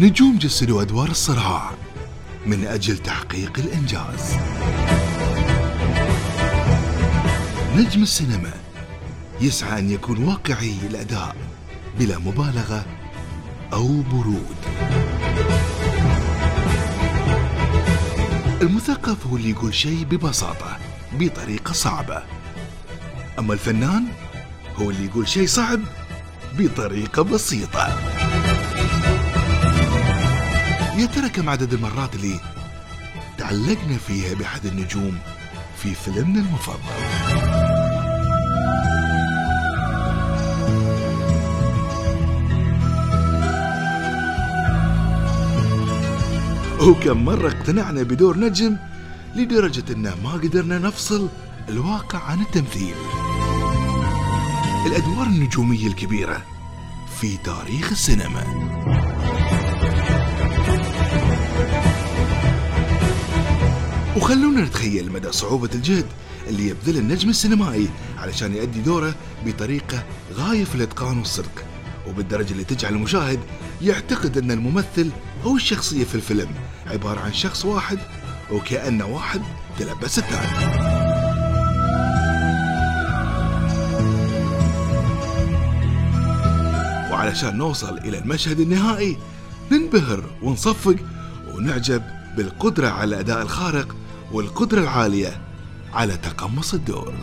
نجوم جسدوا أدوار الصراع من أجل تحقيق الإنجاز. نجم السينما يسعى أن يكون واقعي الأداء بلا مبالغة أو برود. المثقف هو اللي يقول شيء ببساطة بطريقة صعبة. أما الفنان هو اللي يقول شيء صعب بطريقة بسيطة. يا ترى كم عدد المرات اللي تعلقنا فيها بأحد النجوم في فيلمنا المفضل؟ وكم مرة اقتنعنا بدور نجم لدرجة انه ما قدرنا نفصل الواقع عن التمثيل. الأدوار النجومية الكبيرة في تاريخ السينما. وخلونا نتخيل مدى صعوبة الجهد اللي يبذل النجم السينمائي علشان يؤدي دوره بطريقة غاية في الإتقان والصدق. وبالدرجة اللي تجعل المشاهد يعتقد أن الممثل أو الشخصية في الفيلم عبارة عن شخص واحد وكأنه واحد تلبس الثاني. وعلشان نوصل إلى المشهد النهائي ننبهر ونصفق ونعجب بالقدرة على الأداء الخارق والقدرة العالية على تقمص الدور.